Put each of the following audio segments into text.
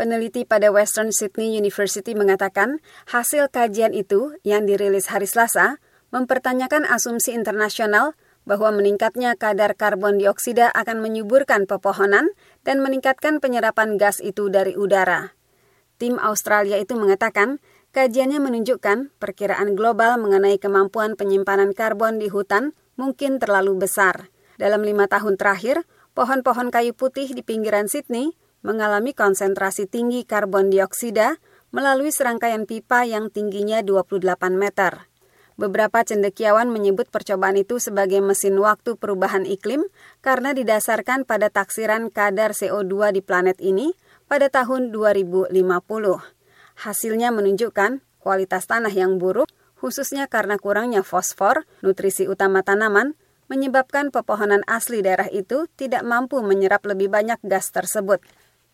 Peneliti pada Western Sydney University mengatakan hasil kajian itu yang dirilis hari Selasa mempertanyakan asumsi internasional bahwa meningkatnya kadar karbon dioksida akan menyuburkan pepohonan dan meningkatkan penyerapan gas itu dari udara. Tim Australia itu mengatakan kajiannya menunjukkan perkiraan global mengenai kemampuan penyimpanan karbon di hutan mungkin terlalu besar. Dalam lima tahun terakhir, pohon-pohon kayu putih di pinggiran Sydney mengalami konsentrasi tinggi karbon dioksida melalui serangkaian pipa yang tingginya 28 meter. Beberapa cendekiawan menyebut percobaan itu sebagai mesin waktu perubahan iklim karena didasarkan pada taksiran kadar CO2 di planet ini pada tahun 2050. Hasilnya menunjukkan kualitas tanah yang buruk, khususnya karena kurangnya fosfor, nutrisi utama tanaman, menyebabkan pepohonan asli daerah itu tidak mampu menyerap lebih banyak gas tersebut.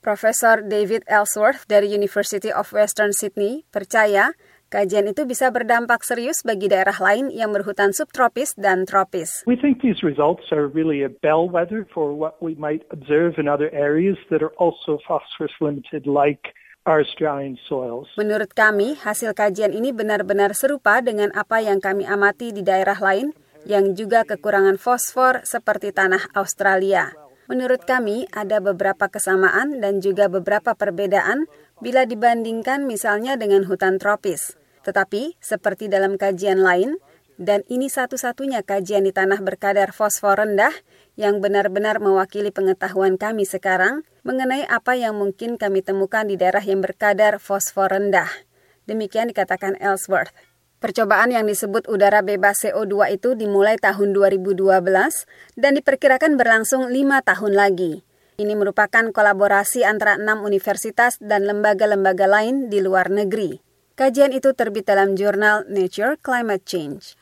Profesor David Ellsworth dari University of Western Sydney percaya kajian itu bisa berdampak serius bagi daerah lain yang berhutan subtropis dan tropis. We think these results are really a bellwether for what we might observe in other areas that are also phosphorus limited like our Australian soils. Menurut kami, hasil kajian ini benar-benar serupa dengan apa yang kami amati di daerah lain yang juga kekurangan fosfor seperti tanah Australia. Menurut kami, ada beberapa kesamaan dan juga beberapa perbedaan bila dibandingkan misalnya dengan hutan tropis. Tetapi, seperti dalam kajian lain, dan ini satu-satunya kajian di tanah berkadar fosfor rendah yang benar-benar mewakili pengetahuan kami sekarang mengenai apa yang mungkin kami temukan di daerah yang berkadar fosfor rendah. Demikian dikatakan Ellsworth. Percobaan yang disebut udara bebas CO2 itu dimulai tahun 2012 dan diperkirakan berlangsung lima tahun lagi. Ini merupakan kolaborasi antara enam universitas dan lembaga-lembaga lain di luar negeri. Kajian itu terbit dalam jurnal Nature Climate Change.